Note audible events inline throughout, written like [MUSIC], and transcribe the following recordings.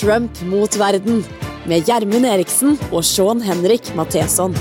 Trump mot verden med Gjermund Eriksen og Sean Henrik Matheson.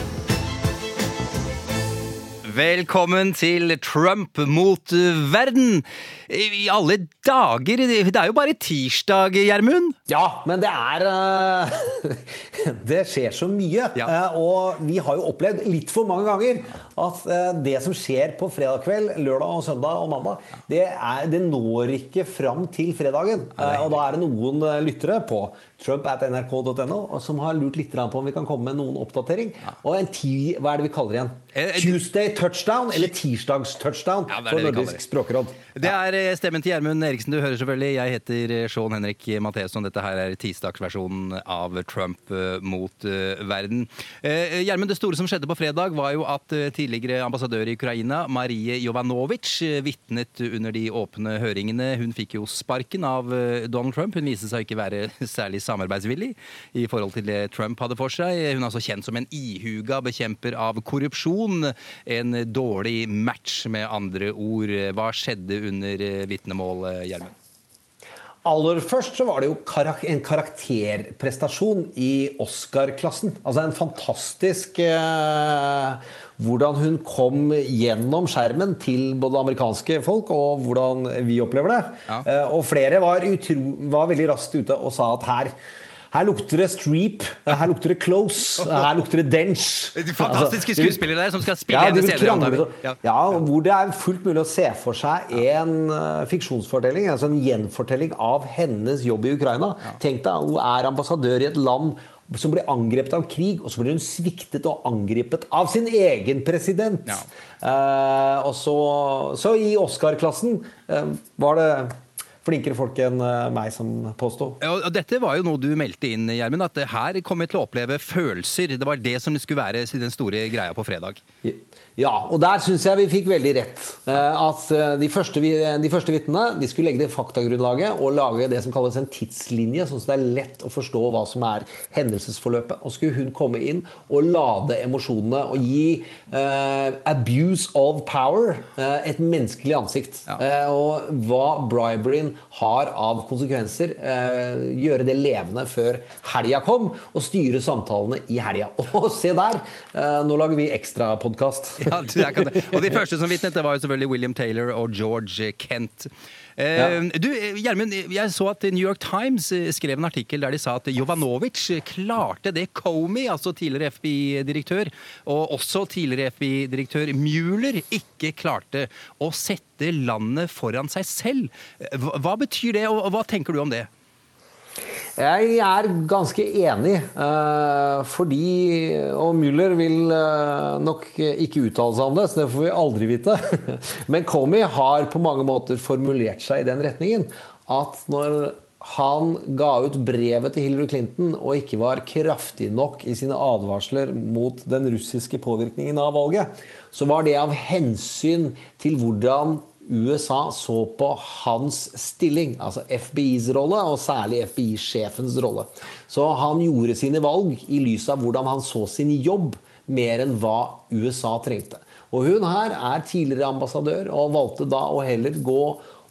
Velkommen til Trump mot verden. I alle dager! Det er jo bare tirsdag, Gjermund. Ja, men det er uh, [LAUGHS] Det skjer så mye. Ja. Uh, og vi har jo opplevd litt for mange ganger at uh, det som skjer på fredag kveld, lørdag, og søndag og mandag, det, er, det når ikke fram til fredagen. og da er det noen lyttere på trump.nrk.no som har lurt litt på om vi kan komme med noen oppdatering. Og en ti, hva er det vi kaller igjen? Tuesday touchdown, eller tirsdags touchdown, Ja, for Nordisk det. språkråd. Det er eh, stemmen til Gjermund Eriksen du hører selvfølgelig. Jeg heter eh, Sean Henrik Matheson. Dette her er tirsdagsversjonen av Trump eh, mot eh, verden. Eh, Gjermund, det store som skjedde på fredag, var jo at eh, tidligere ambassadør i Ukraina, Marie Jovanovic, eh, vitnet under de åpne høringene. Hun fikk jo sparken av eh, Donald Trump. Hun viste seg ikke være [LAUGHS] særlig samarbeidsvillig i forhold til det Trump hadde for seg. Hun er altså kjent som en ihuga bekjemper av korrupsjon. En dårlig match, med andre ord. Hva skjedde under vitnemålet, eh, Gjermund? Aller først så var det jo karak en karakterprestasjon i Oscar-klassen. Altså en fantastisk eh, Hvordan hun kom gjennom skjermen til både amerikanske folk og hvordan vi opplever det. Ja. Eh, og flere var, utro, var veldig raskt ute og sa at her her lukter det Streep, her lukter det Close, her lukter det Dench. [LAUGHS] De fantastiske Altså, skuespillere der som skal spille ja, henne senere. ja. ja, hvor det er fullt mulig å se for seg en uh, fiksjonsfortelling, altså en gjenfortelling av hennes jobb i Ukraina. Tenk deg, hun er ambassadør i et land som blir angrepet av krig, og så blir hun sviktet og angrepet av sin egen president. Ja. Eh, og så, så i Oscar-klassen eh, var det flinkere folk enn eh, meg som påsto. Ja, og Dette var jo noe du meldte inn, Gjermund, at her kommer jeg til å oppleve følelser. Det var det som skulle være den store greia på fredag. Ja, og der syns jeg vi fikk veldig rett. Eh, At eh, de første, vi- de første vitnene de skulle legge det faktagrunnlaget og lage det som kalles en tidslinje, sånn at det er lett å forstå hva som er hendelsesforløpet. Og skulle hun komme inn og lade emosjonene og gi uh, abuse of power uh, et menneskelig ansikt. Ja. Uh, og hva briberyen har av konsekvenser. Eh, gjøre det levende før helga kom, og styre samtalene i helga. [LAUGHS] Og se der! Eh, nå lager vi ekstrapodkast. Ja, og de første som vitnet, det var jo selvfølgelig William Taylor og George Kent. Eh, Ja. Du, eh, Gjermund, jeg så at New York Times eh, skrev en artikkel der de sa at Jovanovic klarte det Comey, altså tidligere FBI-direktør, og også tidligere FBI-direktør Mueller, ikke klarte å sette landet foran seg selv. Hva betyr det, og hva tenker du om det? Jeg er ganske enig, eh, fordi Og Müller vil eh, nok ikke uttale seg om det, så det får vi aldri vite. [LAUGHS] Men Comey har på mange måter formulert seg i den retningen at når han ga ut brevet til Hillary Clinton og ikke var kraftig nok i sine advarsler mot den russiske påvirkningen av valget, så var det av hensyn til hvordan USA så på hans stilling, altså FBIs rolle, og særlig FBI-sjefens rolle. Så han gjorde sine valg i lys av hvordan han så sin jobb, mer enn hva USA trengte. Og hun her er tidligere ambassadør, og valgte da å heller gå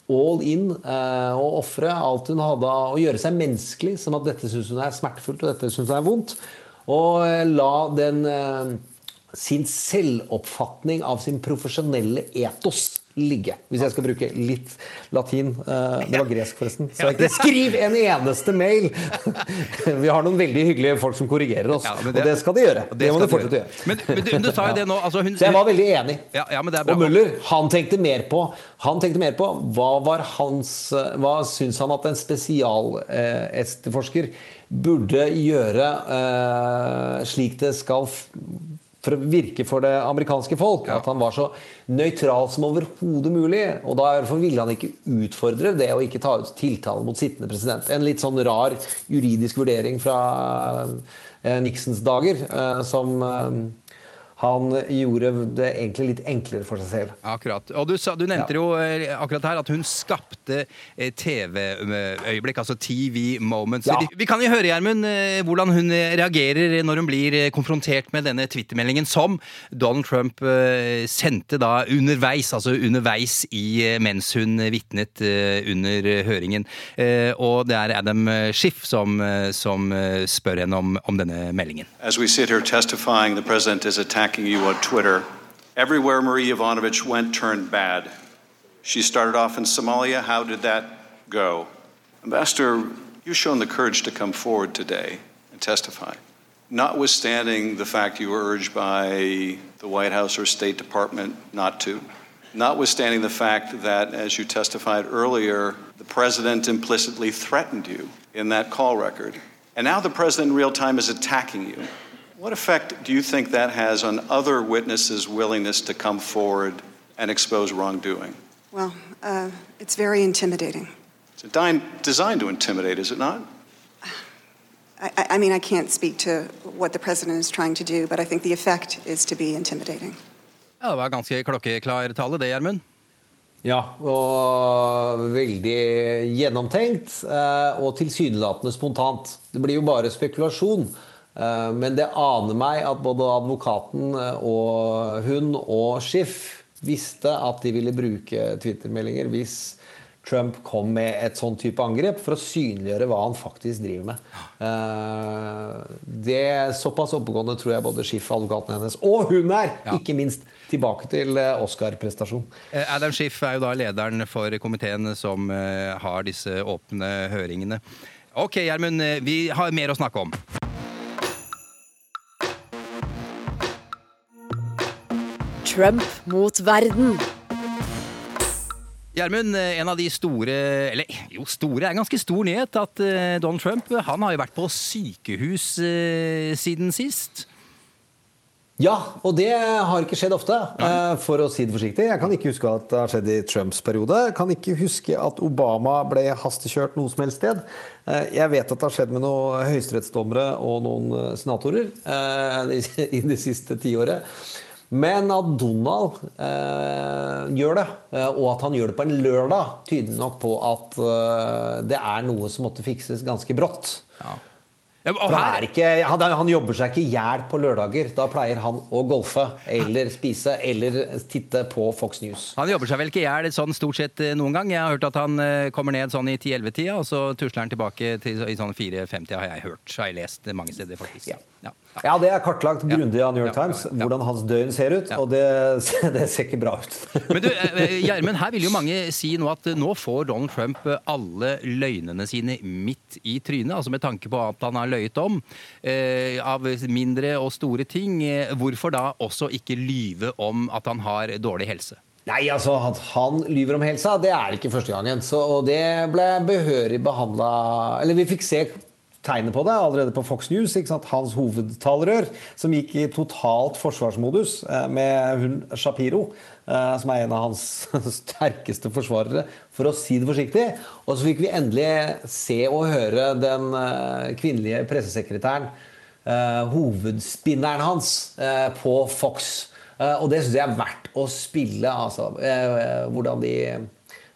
all in eh, og ofre alt hun hadde å gjøre seg menneskelig, som at dette syns hun er smertefullt og dette syns hun er vondt. Og eh, la den eh, sin selvoppfatning av sin profesjonelle etos ligge. Hvis jeg skal bruke litt latin. Eh, Det var gresk, forresten. Så ikke skriv en eneste mail! [LAUGHS] Vi har noen veldig hyggelige folk som korrigerer oss, Ja, det, og det skal de gjøre. Det, må de fortsette å gjøre. Men, men du, sa jo det nå altså hun, [LAUGHS] Så jeg var veldig enig. Ja, ja, det. Og Muller, han tenkte mer på Han tenkte mer på hva var hans Hva syns han at en spesialetterforsker burde gjøre eh, slik det skal for å virke for det amerikanske folk. At han var så nøytral som overhodet mulig. Og derfor ville han ikke utfordre det å ikke ta ut tiltale mot sittende president. En litt sånn rar juridisk vurdering fra eh, Nixons dager, eh, som eh, han gjorde det egentlig litt enklere for seg selv. Akkurat. Og du, sa, du nevnte jo eh, akkurat her at hun skapte eh, TV-øyeblikk, altså TV moments. Ja. Vi, kan jo høre, Gjermund, eh, hvordan hun reagerer når hun blir konfrontert med denne Twitter-meldingen som Donald Trump sendte da underveis, altså underveis i mens hun vitnet under høringen. Eh, og det er Adam Schiff som, som spør henne om, om denne meldingen. As we sit here testifying, the president is attacking you on Twitter. Everywhere Marie Ivanovich went turned bad. She started off in Somalia. How did that go? Ambassador, you've shown the courage to come forward today and testify. Notwithstanding the fact you were urged by the White House or State Department not to, notwithstanding the fact that, as you testified earlier, the president implicitly threatened you in that call record, and now the president in real time is attacking you. What effect do you think that has on other witnesses' willingness to come forward and expose wrongdoing? Well, uh, it's very intimidating. It's designed, designed to intimidate, is it not? I, I- I mean, I can't speak to what the president is trying to do, but I think the effect is to be intimidating. Ja, Det var ganske klokkeklar tale, det, Gjermund. Ja, og veldig gjennomtenkt eh, og tilsynelatende spontant. Det blir jo bare spekulasjon. Eh, Men det aner meg at både advokaten eh, og hun og Schiff visste at de ville bruke Twitter-meldinger hvis Trump kom med et sånn type angrep for å synliggjøre hva han faktisk driver med. Det er Såpass oppegående tror jeg både Schiff, advokaten hennes, og hun er! Ja. Ikke minst tilbake til eh, Oscar-prestasjon. Eh, Adam Schiff er jo da lederen for komiteen som eh, har disse åpne høringene. Ok, Gjermund, eh, vi har mer å snakke om. Trump mot verden. Gjermund, eh, en av de store Eller jo, store er en ganske stor nyhet at eh, Donald Trump han har jo vært på sykehus eh, siden sist. Ja, og det har ikke skjedd ofte, eh, for å si det forsiktig. Jeg kan ikke huske at det har skjedd i Trumps periode. Jeg kan ikke huske at Obama ble hastekjørt noe som helst sted. Eh, Jeg vet at det har skjedd med noen høyesterettsdommere og noen senatorer eh, i- [LAUGHS] i det siste tiåret. Men at Donald eh, gjør det, eh, og at han gjør det på en lørdag, tyder nok på at eh, det er noe som måtte fikses ganske brått. Ja, Ja, her, er ikke, han, han jobber seg ikke i hjel på lørdager. Da pleier han å golfe eller spise eller titte på Fox News. han jobber seg vel ikke i hjel sånn stort sett eh, noen gang. Jeg har hørt at han eh, kommer ned sånn i 10-11-tida, og så tusler han tilbake til i sånn 4-5-tida, har jeg hørt. Har jeg lest mange steder, faktisk. Ja. Ja. Ja, det er kartlagt grundig av New York Times, hvordan hans døgn ser ut. Og det, [LAUGHS] det ser ikke bra ut. [LAUGHS] Men du, eh, Gjermund, her vil jo mange si nå at nå får Donald Trump eh, alle løgnene sine midt i trynet. Altså med tanke på at han har løyet om eh, av mindre og store ting. Eh, Hvorfor da også ikke lyve om at han har dårlig helse? Nei, altså At han lyver om helsa, det er ikke første gangen. Så, og det ble behørig behandla Eller vi fikk se tegnet på det allerede på Fox News. Hans hovedtalerør, som gikk i totalt forsvarsmodus eh, med hun Shapiro, eh, som er en av hans [LAUGHS] sterkeste forsvarere, for å si det forsiktig. Og så fikk vi endelig se og høre den eh, kvinnelige pressesekretæren, hovedspinneren hans, på Fox. Og det syns jeg er verdt å spille, altså. hvordan, de,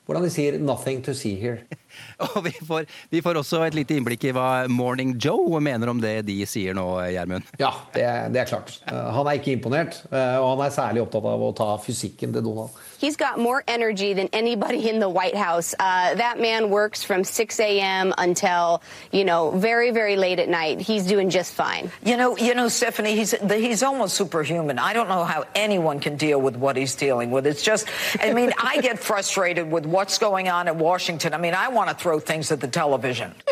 hvordan de sier 'nothing to see here'. [LAUGHS] Og vi får, vi får også et lite innblikk i hva Morning Joe mener om det de sier nå, Gjermund. Ja, det, det er klart. Eh, han er ikke imponert, eh, og han er særlig opptatt av å ta fysikken til Donald. He's got more energy than anybody in the White House. Uh, that man works from 6 a.m. until, you know, very, very late at night. He's doing just fine. You know, you know, Stephanie, he's he's almost superhuman. I don't know how anyone can deal with what he's dealing with. It's just, I mean, [LAUGHS] I get frustrated with what's going on in Washington. I mean, I want to throw things at the television. [LAUGHS]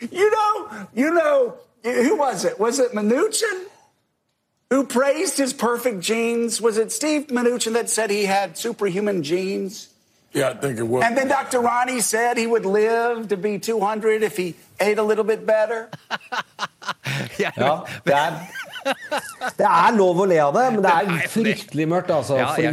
You know, you know, who was it? Was it Mnuchin who praised his perfect genes? Was it Steve Mnuchin that said he had superhuman genes? Yeah, I think it was. And then Dr. Ronnie said he would live to be 200 if he ate a little bit better. Ja, det er, Det er lov å le av det, men det er fryktelig mørkt. Altså, Ja, fordi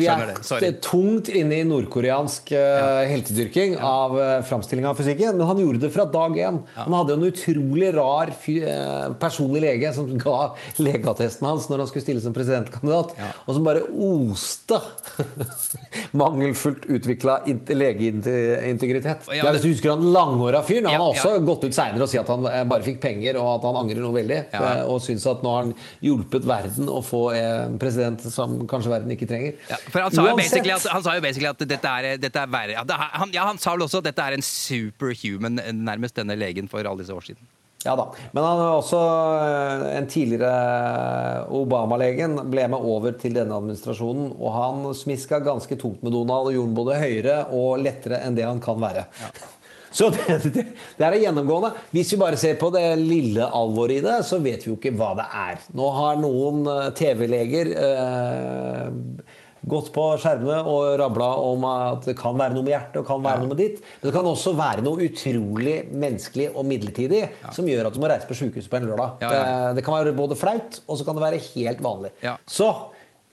vi er tungt inne i nordkoreansk uh, heltedyrking av uh, framstilling av fysikken. Men han gjorde det fra dag én. Han hadde jo en utrolig rar eh, personlig lege som ga legeattesten hans når han skulle stille som presidentkandidat, og som bare oste [LAUGHS] mangelfullt utvikla legeintegritet. Ja, Ja, hvis du husker han langhåra fyren, han Ja, har også ja. gått ut seinere og si at han eh, bare fikk penger, og at han angrer noe veldig. Ja. eh, Og syns at nå har han hjulpet verden å få en president som kanskje verden ikke trenger. Ja, han sa, at, han sa jo basically at dette er, dette er verre. Ja, det er- Han, ja, han sa vel også at dette er en superhuman, nærmest denne legen for alle disse år siden. Ja da. Men han er også eh, en tidligere Obama-legen ble med over til denne administrasjonen, og han smiska ganske tungt med Donald og gjorde både høyere og lettere enn det han kan være. Så det, [LAUGHS] det, det er gjennomgående. Hvis vi bare ser på det lille alvoret i det, så vet vi jo ikke hva det er. Nå har noen eh, TV-leger eh, gått på skjermene og rabla om at det kan være noe med hjertet og kan være noe med ditt. Men det kan også være noe utrolig menneskelig og midlertidig som gjør at du må reise på sykehus på en lørdag. Ja, ja. Eh, Det kan være både flaut, og så kan det være helt vanlig. Ja. Så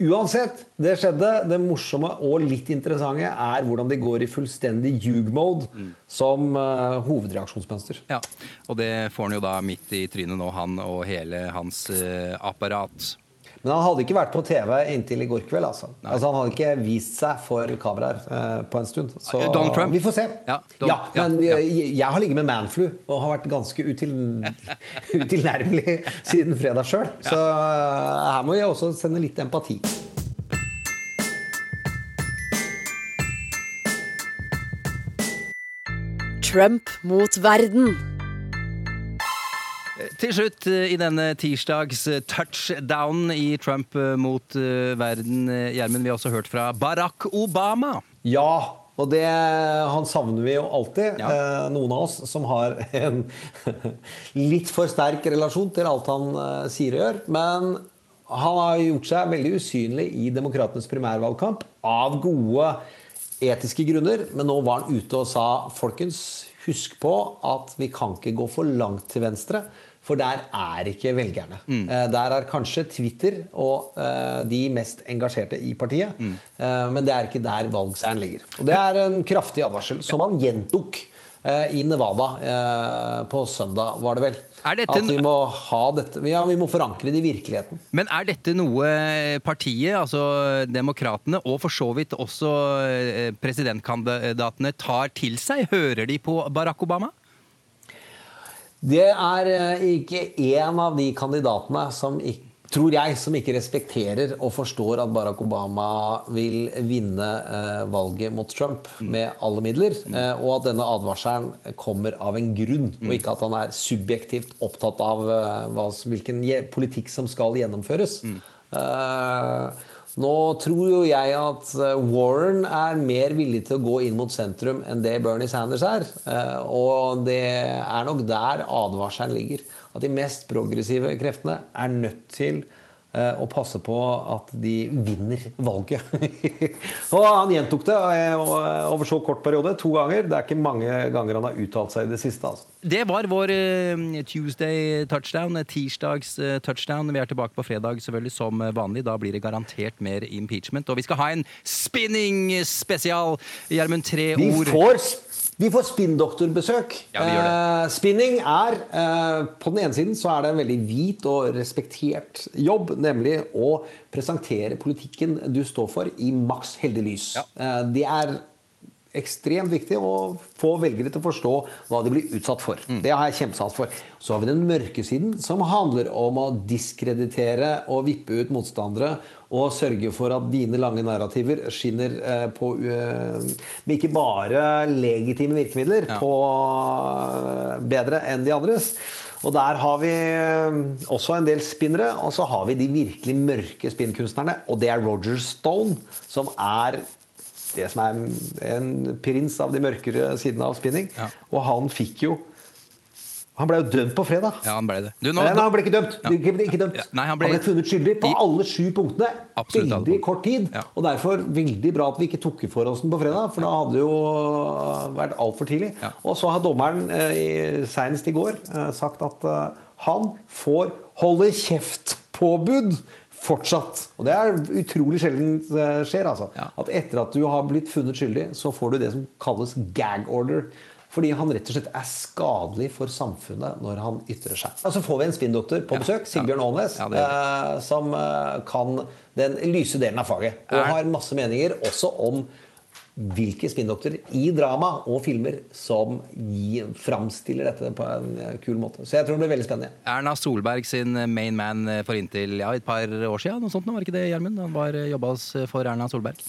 uansett, det skjedde. Det morsomme og litt interessante er hvordan de går i fullstendig ljug-mode som uh, hovedreaksjonsmønster. Ja, Og det får han jo da midt i trynet nå, han og hele hans uh, apparat. Men han hadde ikke vært på TV inntil i går kveld. Altså. altså Han hadde ikke vist seg for kameraer eh, på en stund. Så Donald Trump? vi får se. Ja, Ja, men ja, ja. Jeg, jeg har ligget med manflu og har vært ganske util, [LAUGHS] utilnærmelig siden fredag sjøl. Så eh, her må jeg også sende litt empati. Trump mot verden. Til slutt eh, i denne tirsdags eh, touchdown i Trump eh, mot verden, Gjermund, vi har også hørt fra Barack Obama. Ja, og det han savner vi jo alltid. Ja. Eh, noen av oss som har en [LAUGHS] litt for sterk relasjon til alt han eh, sier og gjør. Men han har gjort seg veldig usynlig i demokratenes primærvalgkamp av gode etiske grunner. Men nå var han ute og sa folkens, husk på at vi kan ikke gå for langt til venstre. For der er ikke velgerne. Eh, Der er kanskje Twitter og eh, de mest engasjerte i partiet. Eh, men det er ikke der valgseieren ligger. Og det er en kraftig advarsel, som han gjentok eh, i Nevada på søndag, var det vel. At vi må ha dette Ja, vi må forankre det i virkeligheten. Men er dette noe partiet, altså Demokratene, og for så vidt også presidentkandidatene tar til seg? Hører de på Barack Obama? Det er eh, ikke én av de kandidatene som ikke tror jeg, som ikke respekterer og forstår at Barack Obama vil vinne eh, valget mot Trump med alle midler, eh, og at denne advarselen kommer av en grunn, og ikke at han er subjektivt opptatt av eh, hva, hvilken politikk som skal gjennomføres. Nå tror jo jeg at eh, Warren er mer villig til å gå inn mot sentrum enn det Bernie Sanders er. Eh, Og det er nok der advarselen ligger. At de mest progressive kreftene er nødt til eh, å passe på at de vinner valget. [LAUGHS] og han gjentok det eh, over så kort periode, to ganger. Det er ikke mange ganger han har uttalt seg i det siste. altså. Det var vår eh, Tuesday touchdown, eh, tirsdags eh, touchdown. Vi er tilbake på fredag selvfølgelig som vanlig. Da blir det garantert mer impeachment. Og vi skal ha en spinning-spesial. Gjermund, tre Vi får, vi får spinndoktorbesøk. Ja, vi. Eh, spinning er eh, På den ene siden så er det en veldig hvit og respektert jobb, nemlig å presentere politikken du står for, i maks heldig lys. Ja. Eh, det er ekstremt viktig å få velgere til å forstå hva de blir utsatt for. Mm. Det har jeg kjempesans for. Så har vi den mørke siden, som handler om å diskreditere og vippe ut motstandere. Og sørge for at dine lange narrativer skinner eh, på eh, med ikke bare legitime virkemidler, Ja. på eh, bedre enn de andres. Og der har vi eh, også en del spinnere, og så har vi de virkelig mørke spinnkunstnerne. Og det er Roger Stone, som er det som er en prins av de mørkere sidene av spinning. Ja. Og han fikk jo Han ble jo dømt på fredag. Ja, han ble det. Du, nå, Nei, han ble ikke dømt. Ja. Ikke, ikke dømt. Ja, nei, han han, ble- ble funnet skyldig på alle sju punktene. Absolutt veldig kort tid. Ja. Og derfor veldig bra at vi ikke tok for oss den på fredag, for da hadde det jo vært altfor tidlig. Og så har dommeren eh, senest i går eh, sagt at eh, han får holde kjeft-påbud fortsatt. Og det er utrolig sjelden det skjer. altså. At etter at du har blitt funnet skyldig, så får du det som kalles gag order. Fordi han rett og slett er skadelig for samfunnet når han ytrer seg. Og så får vi en spinndoktor på besøk, Sigbjørn Aanes, Ja, eh, som eh, kan den lyse delen av faget. Og har masse meninger også om hvilke spinndoktorer i drama og filmer som gir, framstiller dette på en eh, kul måte. Så jeg tror det blir veldig spennende. Erna Solberg sin main man for inntil ja, et par år siden. Noe sånt, var ikke det, Gjermund? Han var jobba for Erna Solberg.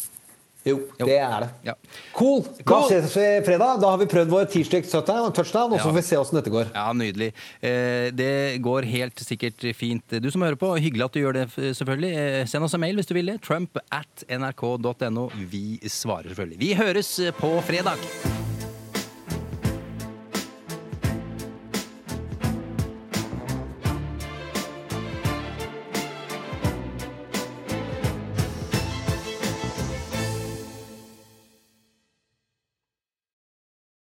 Jo, Jo. det er det. Ja. Cool! Da ses vi fredag. Da har vi prøvd vår tirsdag touchdown, touchdown og så får vi se åssen dette går. Ja, Nydelig. Eh, det går helt sikkert fint. Du som hører på, hyggelig at du gjør det, selvfølgelig. Eh, send oss en mail hvis du vil det. Trump at nrk.no. Vi svarer selvfølgelig. Vi høres på fredag.